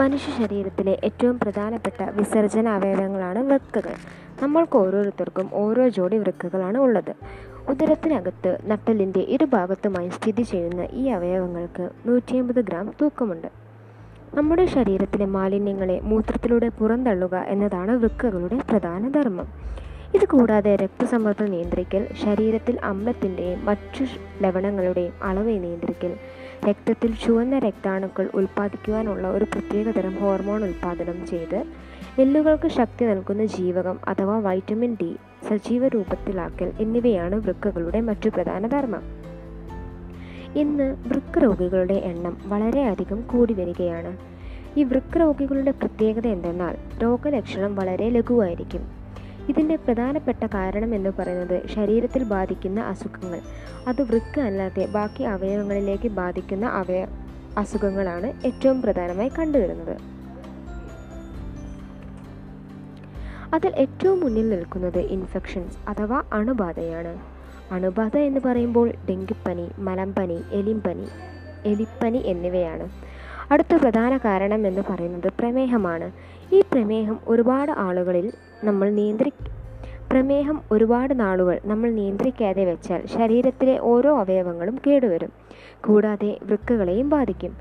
മനുഷ്യ ശരീരത്തിലെ ഏറ്റവും പ്രധാനപ്പെട്ട വിസർജന അവയവങ്ങളാണ് വൃക്കകൾ. നമ്മൾക്ക് ഓരോരുത്തർക്കും ഓരോ ജോഡി വൃക്കകളാണ് ഉള്ളത്. ഉദരത്തിനകത്ത് നട്ടലിന്റെ ഇരുഭാഗത്തുമായി സ്ഥിതി ചെയ്യുന്ന ഈ അവയവങ്ങൾക്ക് നൂറ്റിയമ്പത് ഗ്രാം തൂക്കമുണ്ട്. നമ്മുടെ ശരീരത്തിലെ മാലിന്യങ്ങളെ മൂത്രത്തിലൂടെ പുറന്തള്ളുക എന്നതാണ് വൃക്കകളുടെ പ്രധാന ധർമ്മം. ഇത് കൂടാതെ രക്തസമ്മർദ്ദം നിയന്ത്രിക്കൽ ശരീരത്തിൽ അമ്ലത്തിന്റെയും മറ്റു ലവണങ്ങളുടെയും അളവ് നിയന്ത്രിക്കൽ രക്തത്തിൽ ചുവന്ന രക്താണുക്കൾ ഉൽപ്പാദിക്കുവാനുള്ള ഒരു പ്രത്യേകതരം ഹോർമോൺ ഉൽപ്പാദനം ചെയ്ത് എല്ലുകൾക്ക് ശക്തി നൽകുന്ന ജീവകം അഥവാ വൈറ്റമിൻ ഡി സജീവ രൂപത്തിലാക്കൽ എന്നിവയാണ് വൃക്കകളുടെ മറ്റു പ്രധാന ധർമ്മം. ഇന്ന് വൃക്ക രോഗികളുടെ എണ്ണം വളരെയധികം കൂടി വരികയാണ്. ഈ വൃക്ക രോഗികളുടെ പ്രത്യേകത എന്തെന്നാൽ രോഗലക്ഷണം വളരെ ലഘുവായിരിക്കും. ഇതിന്റെ പ്രധാനപ്പെട്ട കാരണം എന്ന് പറയുന്നത് ശരീരത്തിൽ ബാധിക്കുന്ന അസുഖങ്ങൾ. അത് വൃക്ക അല്ലാതെ ബാക്കി അവയവങ്ങളിലേക്ക് ബാധിക്കുന്ന അവയ അസുഖങ്ങളാണ് ഏറ്റവും പ്രധാനമായി കണ്ടുവരുന്നത്. അതിൽ ഏറ്റവും മുന്നിൽ നിൽക്കുന്നത് ഇൻഫെക്ഷൻസ് അഥവാ അണുബാധയാണ്. അണുബാധ എന്ന് പറയുമ്പോൾ ഡെങ്കിപ്പനി മലമ്പനി എലിമ്പനി എലിപ്പനി എന്നിവയാണ്. അടുത്ത പ്രധാന കാരണം എന്ന് പറയുന്നത് പ്രമേഹമാണ്. ഈ പ്രമേഹം ഒരുപാട് ആളുകളിൽ നമ്മൾ നിയന്ത്രി പ്രമേഹം ഒരുപാട് നാളുകൾ നമ്മൾ നിയന്ത്രിക്കാതെ വെച്ചാൽ ശരീരത്തിലെ ഓരോ അവയവങ്ങളും കേടുവരും. കൂടാതെ വൃക്കകളെയും ബാധിക്കും.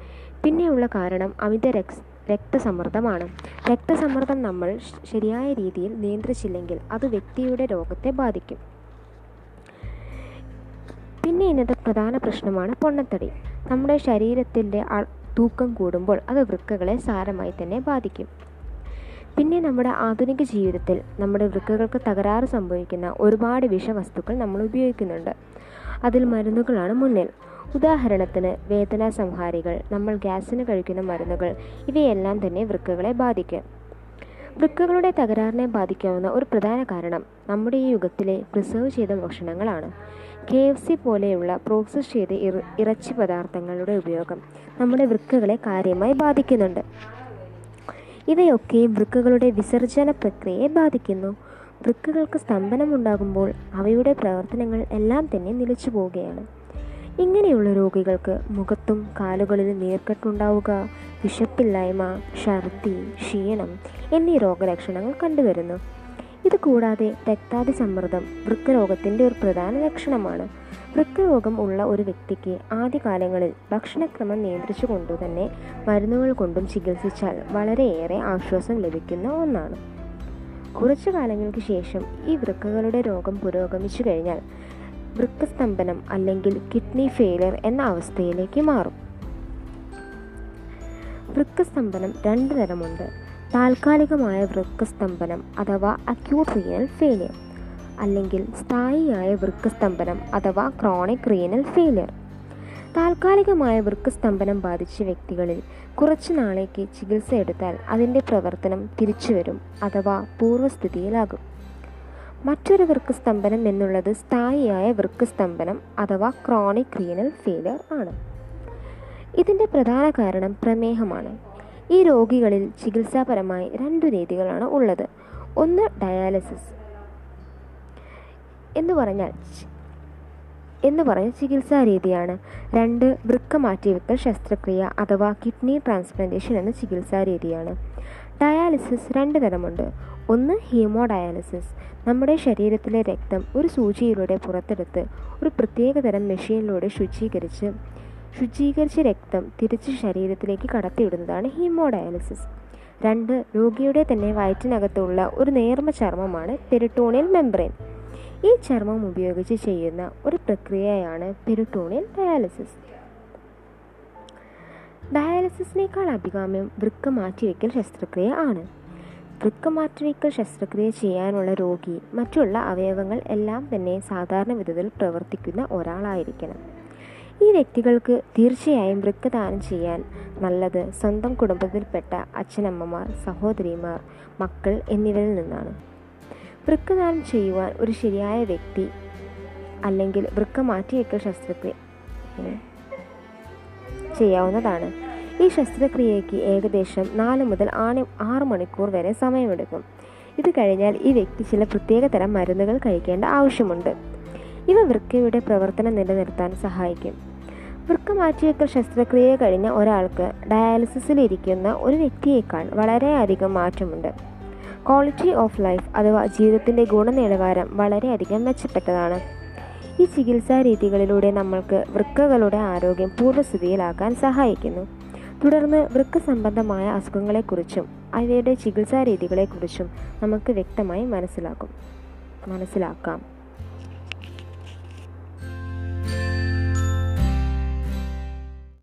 പിന്നെയുള്ള കാരണം അമിത രക്സ് രക്തസമ്മർദ്ദമാണ്. രക്തസമ്മർദ്ദം നമ്മൾ ശരിയായ രീതിയിൽ നിയന്ത്രിച്ചില്ലെങ്കിൽ അത് വ്യക്തിയുടെ രോഗത്തെ ബാധിക്കും. പിന്നെ ഇന്നത്തെ പ്രധാന പ്രശ്നമാണ് പൊണ്ണത്തടി. നമ്മുടെ ശരീരത്തിന്റെ തൂക്കം കൂടുമ്പോൾ അത് വൃക്കകളെ സാരമായി തന്നെ ബാധിക്കും. പിന്നെ നമ്മുടെ ആധുനിക ജീവിതത്തിൽ നമ്മുടെ വൃക്കകൾക്ക് തകരാറ് സംഭവിക്കുന്ന ഒരുപാട് വിഷവസ്തുക്കൾ നമ്മൾ ഉപയോഗിക്കുന്നുണ്ട്. അതിൽ മരുന്നുകളാണ് മുന്നിൽ. ഉദാഹരണത്തിന് വേദനാ സംഹാരികൾ നമ്മൾ ഗ്യാസിന് കഴിക്കുന്ന മരുന്നുകൾ ഇവയെല്ലാം തന്നെ വൃക്കകളെ ബാധിക്കും. വൃക്കകളുടെ തകരാറിനെ ബാധിക്കാവുന്ന ഒരു പ്രധാന കാരണം നമ്മുടെ ഈ യുഗത്തിലെ പ്രിസർവ് ചെയ്ത ഭക്ഷണങ്ങളാണ്. കെ എഫ് സി പോലെയുള്ള പ്രോസസ് ചെയ്ത ഇറ ഇറച്ചി പദാർത്ഥങ്ങളുടെ ഉപയോഗം നമ്മുടെ വൃക്കകളെ കാര്യമായി ബാധിക്കുന്നുണ്ട്. ഇവയൊക്കെ വൃക്കകളുടെ വിസർജന പ്രക്രിയയെ ബാധിക്കുന്നു. വൃക്കകൾക്ക് സ്തംഭനമുണ്ടാകുമ്പോൾ അവയുടെ പ്രവർത്തനങ്ങൾ എല്ലാം തന്നെ നിലച്ചു പോവുകയാണ്. ഇങ്ങനെയുള്ള രോഗികൾക്ക് മുഖത്തും കാലുകളിലും നീർക്കെട്ടുണ്ടാവുക വിശപ്പില്ലായ്മ ഛർദി ക്ഷീണം എന്നീ രോഗലക്ഷണങ്ങൾ കണ്ടുവരുന്നു. ഇത് കൂടാതെ രക്താതിസമ്മർദ്ദം വൃക്കരോഗത്തിന്റെ ഒരു പ്രധാന ലക്ഷണമാണ്. വൃക്കരോഗം ഉള്ള ഒരു വ്യക്തിക്ക് ആദ്യകാലങ്ങളിൽ ഭക്ഷണക്രമം നിയന്ത്രിച്ചുകൊണ്ടു തന്നെ മരുന്നുകൾ കൊണ്ടും ചികിത്സിച്ചാൽ വളരെയേറെ ആശ്വാസം ലഭിക്കുന്ന ഒന്നാണ്. കുറച്ചു കാലങ്ങൾക്ക് ശേഷം ഈ വൃക്കകളുടെ രോഗം പുരോഗമിച്ചു കഴിഞ്ഞാൽ വൃക്കസ്തംഭനം അല്ലെങ്കിൽ കിഡ്നി ഫെയിലിയർ എന്ന അവസ്ഥയിലേക്ക് മാറും. വൃക്കസ്തംഭനം രണ്ട് തരമുണ്ട്. താൽക്കാലികമായ വൃക്കസ്തംഭനം അഥവാ അക്യൂട്ട് റിയൽ ഫെയിലിയർ അല്ലെങ്കിൽ സ്ഥായിയായ വൃക്കസ്തംഭനം അഥവാ ക്രോണിക് റീനൽ ഫെയിലിയർ താൽക്കാലികമായ വൃക്കസ്തംഭനം ബാധിച്ച വ്യക്തികളിൽ കുറച്ചു നാളേക്ക് ചികിത്സ എടുത്താൽ അതിന്റെ പ്രവർത്തനം തിരിച്ചുവരും അഥവാ പൂർവസ്ഥിതിയിലാകും മറ്റൊരു വൃക്കസ്തംഭനം എന്നുള്ളത് സ്ഥായിയായ വൃക്കസ്തംഭനം അഥവാ ക്രോണിക് റീനൽ ഫെയിലിയർ ആണ്. ഇതിന്റെ പ്രധാന കാരണം പ്രമേഹമാണ്. ഈ രോഗികളിൽ ചികിത്സാപരമായി രണ്ടു രീതികളാണ് ഉള്ളത്. ഒന്ന് ഡയാലിസിസ് എന്ന് പറഞ്ഞാൽ എന്ന് പറഞ്ഞ ചികിത്സാ രീതിയാണ് രണ്ട് വൃക്ക മാറ്റിവെക്കൽ ശസ്ത്രക്രിയ അഥവാ കിഡ്നി ട്രാൻസ്പ്ലാന്റേഷൻ എന്ന ചികിത്സാ രീതിയാണ് ഡയാലിസിസ് രണ്ട് തരമുണ്ട്. ഒന്ന് ഹീമോ ഡയാലിസിസ് നമ്മുടെ ശരീരത്തിലെ രക്തം ഒരു സൂചിയിലൂടെ പുറത്തെടുത്ത് ഒരു പ്രത്യേക തരം മെഷീനിലൂടെ ശുചീകരിച്ച് ശുചീകരിച്ച രക്തം തിരിച്ച് ശരീരത്തിലേക്ക് കടത്തിവിടുന്നതാണ് ഹീമോ ഡയാലിസിസ് രണ്ട് രോഗിയുടെ തന്നെ വയറ്റിനകത്തുള്ള ഒരു നേർമ്മ ചർമ്മമാണ് പെരിട്ടോണിയൽ മെംബ്രെയിൻ ഈ ചർമ്മം ഉപയോഗിച്ച് ചെയ്യുന്ന ഒരു പ്രക്രിയയാണ് പെരിട്ടോണിയൽ ഡയാലിസിസ്. ഡയാലിസിസിനേക്കാൾ അഭികാമ്യം വൃക്ക മാറ്റിവെക്കൽ ശസ്ത്രക്രിയ ആണ്. വൃക്ക മാറ്റിവെക്കൽ ശസ്ത്രക്രിയ ചെയ്യാനുള്ള രോഗി മറ്റുള്ള അവയവങ്ങൾ എല്ലാം തന്നെ സാധാരണ വിധത്തിൽ പ്രവർത്തിക്കുന്ന ഒരാളായിരിക്കണം. ഈ വ്യക്തികൾക്ക് തീർച്ചയായും വൃക്കദാനം ചെയ്യാൻ നല്ലത് സ്വന്തം കുടുംബത്തിൽപ്പെട്ട അച്ഛനമ്മമാർ സഹോദരിമാർ മക്കൾ എന്നിവരിൽ നിന്നാണ്. വൃക്കദാനം ചെയ്യുവാൻ ഒരു ശരിയായ വ്യക്തി അല്ലെങ്കിൽ വൃക്ക മാറ്റിവെക്കൽ ശസ്ത്രക്രിയ ചെയ്യാവുന്നതാണ്. ഈ ശസ്ത്രക്രിയയ്ക്ക് ഏകദേശം നാല് മുതൽ ആറ് ആറ് മണിക്കൂർ വരെ സമയമെടുക്കും. ഇത് കഴിഞ്ഞാൽ ഈ വ്യക്തി ചില പ്രത്യേക തരം മരുന്നുകൾ കഴിക്കേണ്ട ആവശ്യമുണ്ട്. ഇവ വൃക്കയുടെ പ്രവർത്തനം നിലനിർത്താൻ സഹായിക്കും. വൃക്ക മാറ്റിവെക്കൽ ശസ്ത്രക്രിയ കഴിഞ്ഞ ഒരാൾക്ക് ഡയാലിസിസിലിരിക്കുന്ന ഒരു വ്യക്തിയേക്കാൾ വളരെയധികം മാറ്റമുണ്ട്. ക്വാളിറ്റി ഓഫ് ലൈഫ് അഥവാ ജീവിതത്തിന്റെ ഗുണനിലവാരം വളരെയധികം മെച്ചപ്പെട്ടതാണ്. ഈ ചികിത്സാ രീതികളിലൂടെ നമ്മൾക്ക് വൃക്കകളുടെ ആരോഗ്യം പൂർവസ്ഥിതിയിലാക്കാൻ സഹായിക്കുന്നു. തുടർന്ന് വൃക്ക സംബന്ധമായ അസുഖങ്ങളെക്കുറിച്ചും അവയുടെ ചികിത്സാ രീതികളെക്കുറിച്ചും നമുക്ക് വ്യക്തമായി മനസ്സിലാക്കും. മനസ്സിലാക്കാം.